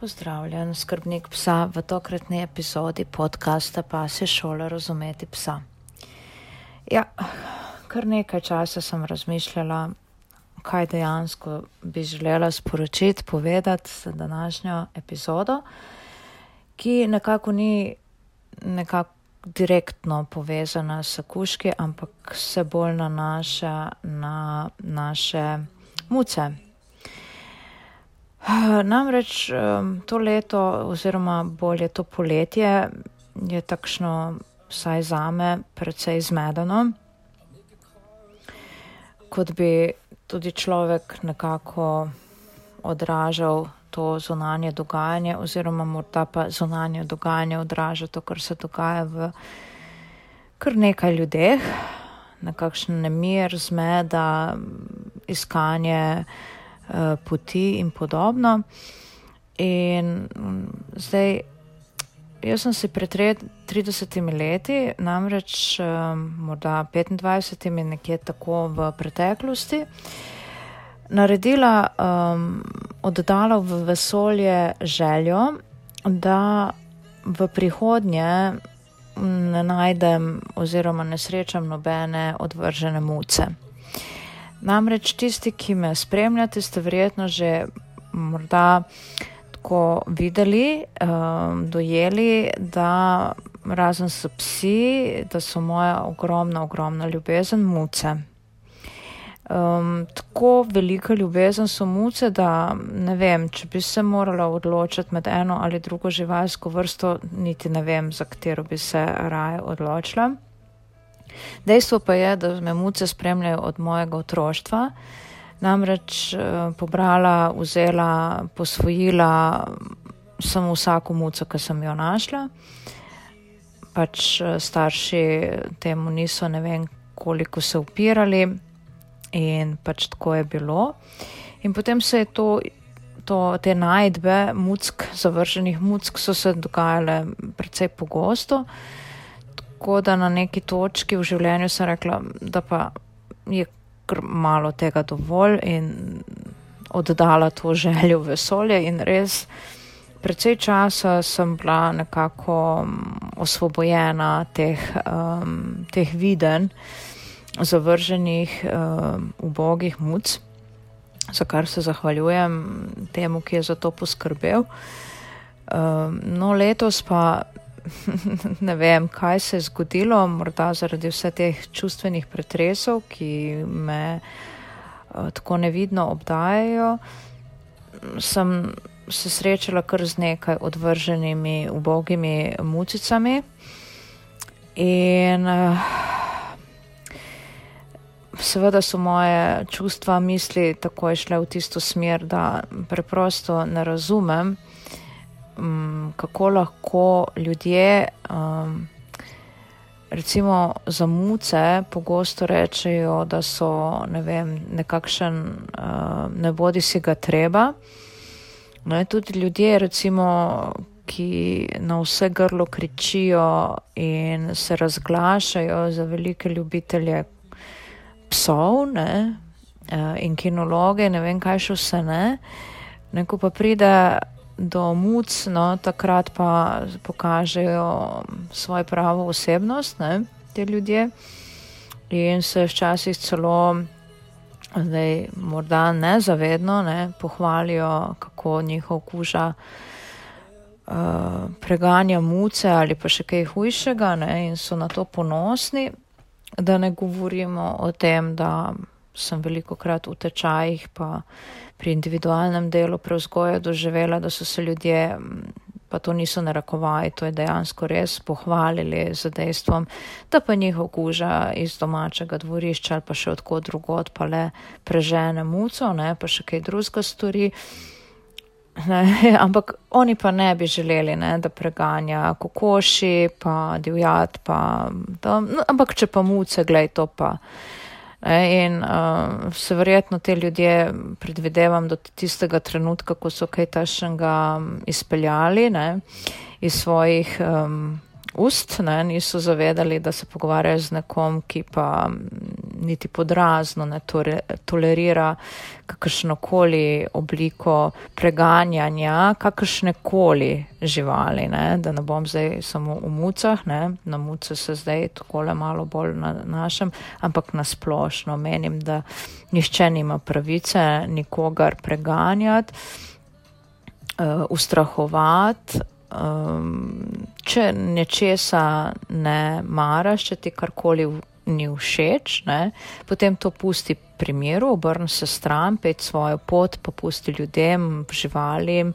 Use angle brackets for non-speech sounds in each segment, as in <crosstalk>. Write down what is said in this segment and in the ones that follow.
Pozdravljen, skrbnik psa v tokratni epizodi podcasta Pa se šola razumeti psa. Ja, kar nekaj časa sem razmišljala, kaj dejansko bi želela sporočiti, povedati za današnjo epizodo, ki nekako ni nekako direktno povezana s kuški, ampak se bolj nanaša na naše muce. <sighs> Namreč to leto oziroma bolje to poletje je takšno, vsaj zame, precej zmedeno, kot bi tudi človek nekako odražal to zunanje dogajanje oziroma morda pa zunanje dogajanje odraža to, kar se dogaja v kar nekaj ljudeh, nekakšen nemir, zmeda, iskanje poti in podobno. In um, zdaj, jaz sem si pred 30 leti, namreč um, morda 25, nekje tako v preteklosti, naredila, um, oddala v vesolje željo, da v prihodnje ne najdem oziroma ne srečam nobene odvržene muce. Namreč tisti, ki me spremljate, ste verjetno že morda tako videli, um, dojeli, da razen so psi, da so moja ogromna, ogromna ljubezen muce. Um, tako velika ljubezen so muce, da ne vem, če bi se morala odločiti med eno ali drugo živalsko vrsto, niti ne vem, za katero bi se raje odločila. Dejstvo pa je, da me muce spremljajo od mojega otroštva, namreč uh, pobrala, vzela, posvojila sem vsako muco, ki sem jo našla. Pač uh, starši temu niso ne vem koliko se upirali in pač tako je bilo. In potem se je to, to te najdbe muck, zavrženih muck, so se dogajale precej pogosto. Tako da na neki točki v življenju sem rekla, da pa je malo tega dovolj in oddala to željo vesolje in res. Predvsej časa sem bila nekako osvobojena teh, um, teh viden, zavrženih, um, ubogih muc, za kar se zahvaljujem temu, ki je za to poskrbel. Um, no, letos pa <laughs> ne vem, kaj se je zgodilo, morda zaradi vseh teh čustvenih pretresov, ki me uh, tako nevidno obdajajo. Sem se srečala kar z nekaj odvrženimi, ubogimi mucicami. In uh, seveda so moje čustva, misli takoj šle v tisto smer, da preprosto ne razumem, um, kako lahko ljudje, um, recimo za muce, pogosto rečejo, da so ne vem, nekakšen, uh, ne bodi si ga treba. No, tudi ljudje, recimo, ki na vse grlo kričijo in se razglašajo za velike ljubitelje psov ne, uh, in kinologe, ne vem kaj še vse ne. Neko pa pride do muc, no, takrat pa pokažejo svojo pravo osebnost, ne, te ljudje. In se včasih celo, zdaj morda nezavedno, ne, pohvalijo, kako njihov kuža uh, preganja muce ali pa še kaj hujšega, ne, in so na to ponosni. Da ne govorimo o tem, da sem veliko krat v tečajih, pa pri individualnem delu prevzgoja doživela, da so se ljudje, pa to niso narekovaji, to je dejansko res pohvalili z dejstvom, da pa njihov kuža iz domačega dvorišča ali pa še odkot drugod pa le prežene muco, ne, pa še kaj drugega stori. Ne, <laughs> ampak oni pa ne bi želeli, ne, da preganja kokoši, pa divjat, pa to, no, ampak če pa muce, glej to pa. In uh, se verjetno te ljudje predvidevam do tistega trenutka, ko so kaj tašnega izpeljali ne, iz svojih um, ust, ne, niso zavedali, da se pogovarjajo z nekom, ki pa niti podrazno ne tore, tolerira kakršnokoli obliko preganjanja, kakršnekoli živali, ne, da ne bom zdaj samo v mucah, ne, na muce se zdaj takole malo bolj nanašam, ampak nasplošno menim, da nišče nima pravice nikogar preganjati, uh, ustrahovati, um, če nečesa ne maraš, če ti karkoli ni všeč, ne, potem to pusti pri miru, obrni se stran, pet svojo pot, pa pusti ljudem, živalim.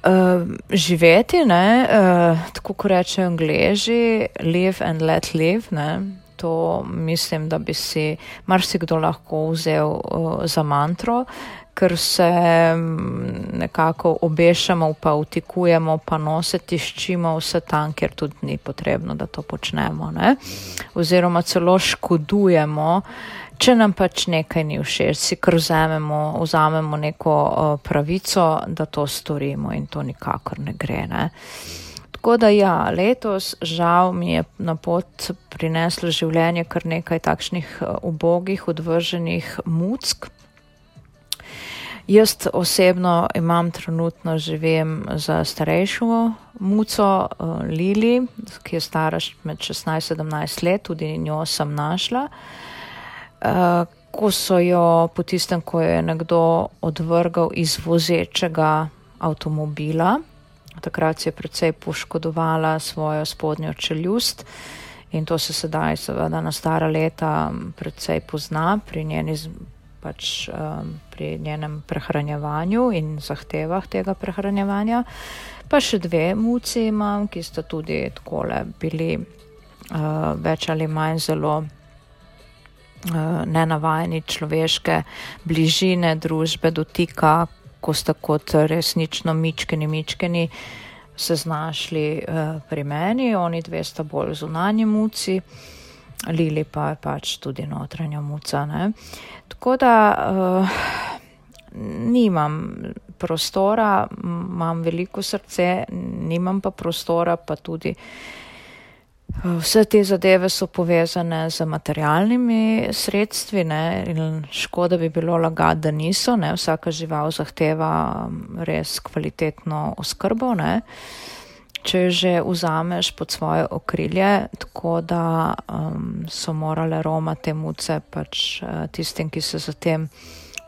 Uh, živeti, ne, uh, tako kot rečejo angliži, live and let live, ne, to mislim, da bi si marsikdo lahko vzel uh, za mantro. Uh, ker se mm, nekako obešamo, pa utikujemo, pa nositi ščimo vse tam, ker tudi ni potrebno, da to počnemo. Ne? Oziroma celo škodujemo, če nam pač nekaj ni všeč, si kar vzamemo, vzamemo neko uh, pravico, da to storimo in to nikakor ne gre. Ne? Tako da ja, letos žal mi je na pot prineslo življenje kar nekaj takšnih ubogih, odvrženih muck. Jaz osebno imam trenutno živim za starejšo muco uh, Lili, ki je stara med 16-17 let, tudi njo sem našla. Uh, ko so jo po tistem, ko je nekdo odvrgal iz vozečega avtomobila, takrat je precej poškodovala svojo spodnjo čeljust in to se sedaj seveda na stara leta precej pozna pri njeni pač um, pri njenem prehranjevanju in zahtevah tega prehranjevanja. Pa še dve muci imam, ki sta tudi takole bili uh, več ali manj zelo uh, nenavajeni človeške bližine, družbe, dotika, ko sta kot resnično mičkeni, mičkeni se znašli uh, pri meni, oni dve sta bolj zunanji muci. Lili pa je pač tudi notranja muca. Ne? Tako da uh, nimam prostora, imam veliko srce, nimam pa prostora, pa tudi uh, vse te zadeve so povezane z materialnimi sredstvi ne? in škoda bi bilo lagati, da niso. Ne? Vsaka žival zahteva res kvalitetno oskrbo. Ne? če že vzameš pod svoje okrilje, tako da um, so morale Roma te muce pač uh, tistim, ki se z tem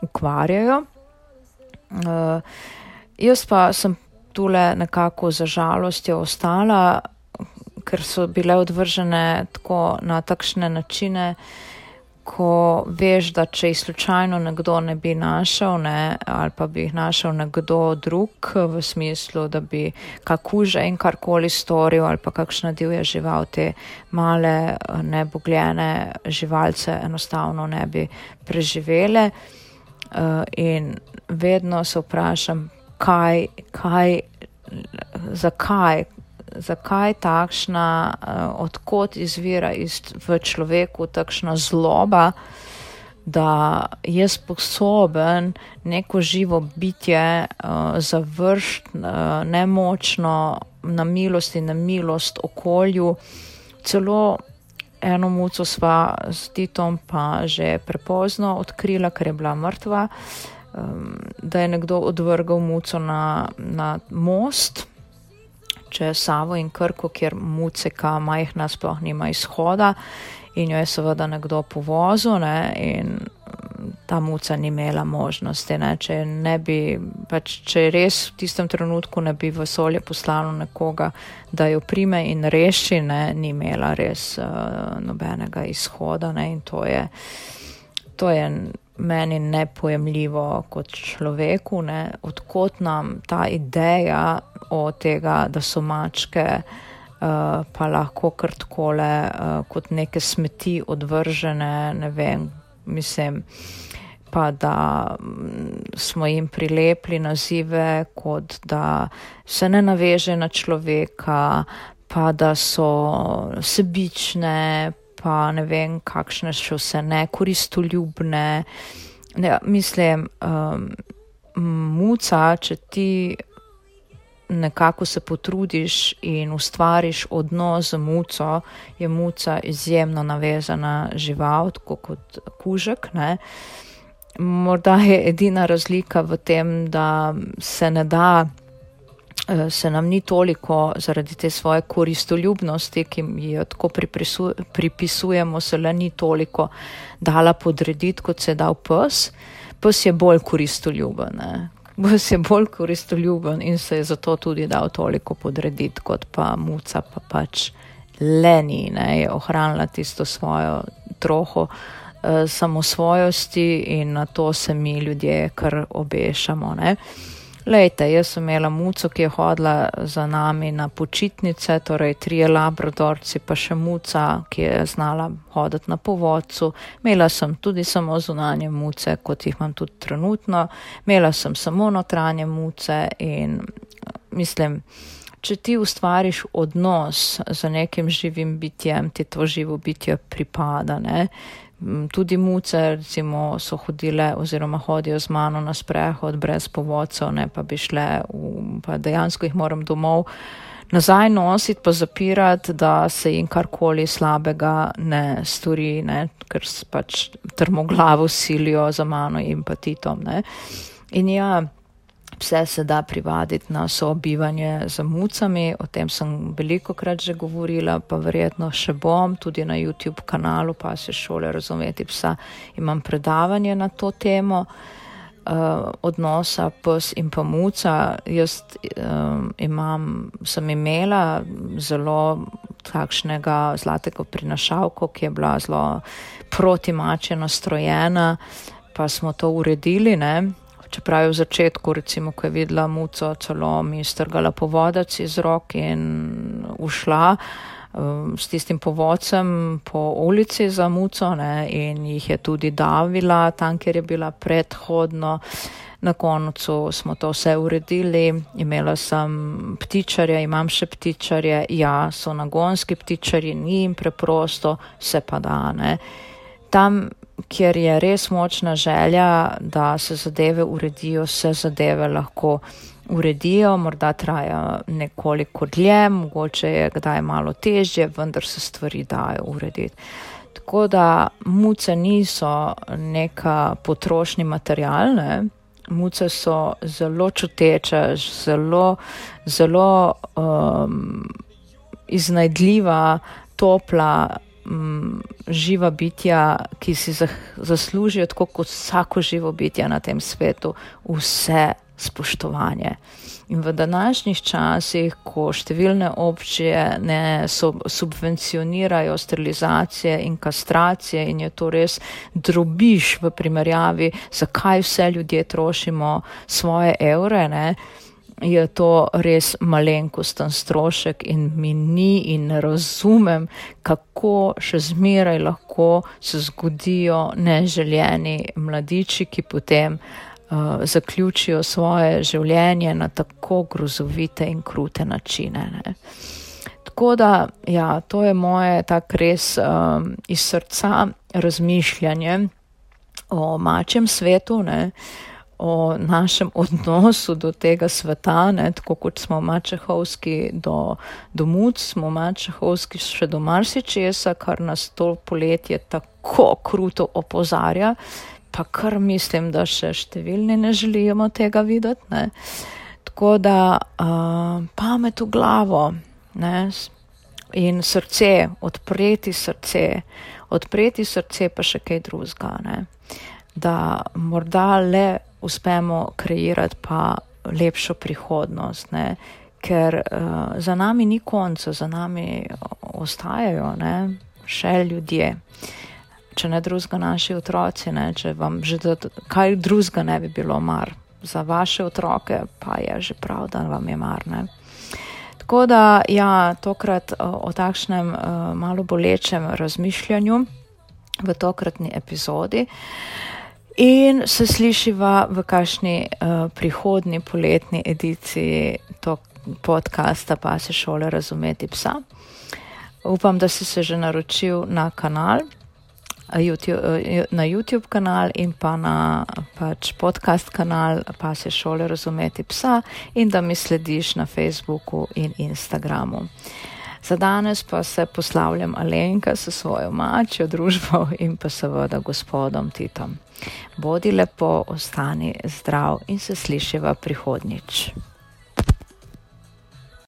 ukvarjajo. Uh, jaz pa sem tule nekako za žalostjo ostala, ker so bile odvržene tako na takšne načine, ko veš, da če jih slučajno nekdo ne bi našel, ne, ali pa bi jih našel nekdo drug v smislu, da bi kakuže in karkoli storil, ali pa kakšna divja žival, te male nebogljene živalce enostavno ne bi preživele. Uh, in vedno se vprašam, kaj, kaj, zakaj, zakaj takšna, uh, odkot izvira iz, v človeku takšna zloba, da je sposoben neko živo bitje uh, završiti uh, nemočno na milost in na milost okolju. Celo eno muco sva s Titom pa že prepozno odkrila, ker je bila mrtva, um, da je nekdo odvrgal muco na, na most čez Savo in Krko, kjer muceka majhna sploh nima izhoda in jo je seveda nekdo povozil ne, in ta muca ni imela možnosti. Ne, če, ne bi, pač, če res v tistem trenutku ne bi v solje poslalo nekoga, da jo prime in reši, ne, ni imela res uh, nobenega izhoda ne, in to je. To je meni nepojemljivo kot človeku, ne, odkot nam ta ideja o tega, da so mačke uh, pa lahko kar takole uh, kot neke smeti odvržene, ne vem, mislim, pa da mm, smo jim prilepili nazive, kot da se ne naveže na človeka, pa da so sebične, pa ne vem, kakšne še vse ne, koristoljubne. Ne, mislim, um, muca, če ti nekako se potrudiš in ustvariš odnos z muco, je muca izjemno navezana žival, tako kot kužek. Ne. Morda je edina razlika v tem, da se ne da, eh, se nam ni toliko zaradi te svoje koristoljubnosti, ki jo tako pripisujemo, se le ni toliko dala podrediti, kot se je dal pes. Pes je bolj koristoljuben, Je <laughs> bolj koristoljuben in se je zato tudi dal toliko podrediti, kot pa muca, pa pač leni, ne, je ohranila tisto svojo troho eh, samosvojosti in na to se mi ljudje kar obešamo. Ne. Lejte, jaz sem imela muco, ki je hodila za nami na počitnice, torej trije labradorci, pa še muca, ki je znala hoditi na povodcu. Imela sem tudi samo zunanje muce, kot jih imam tudi trenutno. Imela sem samo notranje muce in mislim, če ti ustvariš odnos z nekim živim bitjem, ti to živo bitje pripada, ne? Tudi muce, recimo, so hodile oziroma hodijo z mano na sprehod brez povodcev, ne pa bi šle, v, pa dejansko jih moram domov nazaj nositi, pa zapirati, da se jim karkoli slabega ne stori, ne, ker pač trmoglavo silijo za mano in pa titom. Ne. In ja, Pse se da privaditi na sobivanje z mucami, o tem sem veliko krat že govorila, pa verjetno še bom, tudi na YouTube kanalu, pa se šole razumeti psa. Imam predavanje na to temo uh, odnosa pes in pa muca. Jaz um, imam, sem imela zelo takšnega zlatega prinašalko, ki je bila zelo protimače nastrojena, pa smo to uredili, ne. Čeprav je v začetku, recimo, ko je videla muco, celo mi strgala povodac iz rok in ušla um, s tistim povodcem po ulici za muco ne, in jih je tudi davila tam, kjer je bila predhodno. Na koncu smo to vse uredili, imela sem ptičarje, imam še ptičarje, ja, so nagonski ptičarji, ni jim preprosto, se pa da, ne. Tam kjer je res močna želja, da se zadeve uredijo, se zadeve lahko uredijo, morda traja nekoliko dlje, mogoče je kdaj malo težje, vendar se stvari dajo urediti. Tako da muce niso neka potrošni material, ne? muce so zelo čuteče, zelo, zelo um, iznajdljiva, topla m, živa bitja, ki si zaslužijo, tako kot vsako živo bitje na tem svetu, vse spoštovanje. In v današnjih časih, ko številne občine ne subvencionirajo sterilizacije in kastracije in je to res drobiš v primerjavi, zakaj vse ljudje trošimo svoje evre, ne, je to res malenkosten strošek in mi ni in ne razumem, kako še zmeraj lahko se zgodijo neželjeni mladiči, ki potem uh, zaključijo svoje življenje na tako grozovite in krute načine. Ne. Tako da, ja, to je moje tak res um, iz srca razmišljanje o mačem svetu, ne. Uh, o našem odnosu do tega sveta, ne, tako kot smo mačehovski do, do muc, smo mačehovski še do marsičesa, kar nas to poletje tako kruto opozarja, pa kar mislim, da še številni ne želimo tega videti. Ne. Tako da uh, pamet v glavo ne, in srce, odpreti srce, odpreti srce pa še kaj drugega. Da morda le uspemo kreirati pa lepšo prihodnost, ne? ker uh, za nami ni konca, za nami ostajajo ne? še ljudje. Če ne drugega naši otroci, ne? če vam že da, kaj drugega ne bi bilo mar. Za vaše otroke pa je že prav, da vam je mar. Ne? Tako da, ja, tokrat o, o takšnem uh, malo bolečem razmišljanju v tokratni epizodi. Uh, In se slišiva v kakšni uh, prihodni poletni ediciji to podcasta pa se šole razumeti psa. Upam, da si se že naročil na kanal. YouTube, na YouTube kanal in pa na pač podcast kanal pa se šole razumeti psa in da mi slediš na Facebooku in Instagramu. Za danes pa se poslavljam Alenka s svojo mačjo družbo in pa seveda gospodom Titom. Bodi lepo, ostani zdrav in se slišiva prihodnič.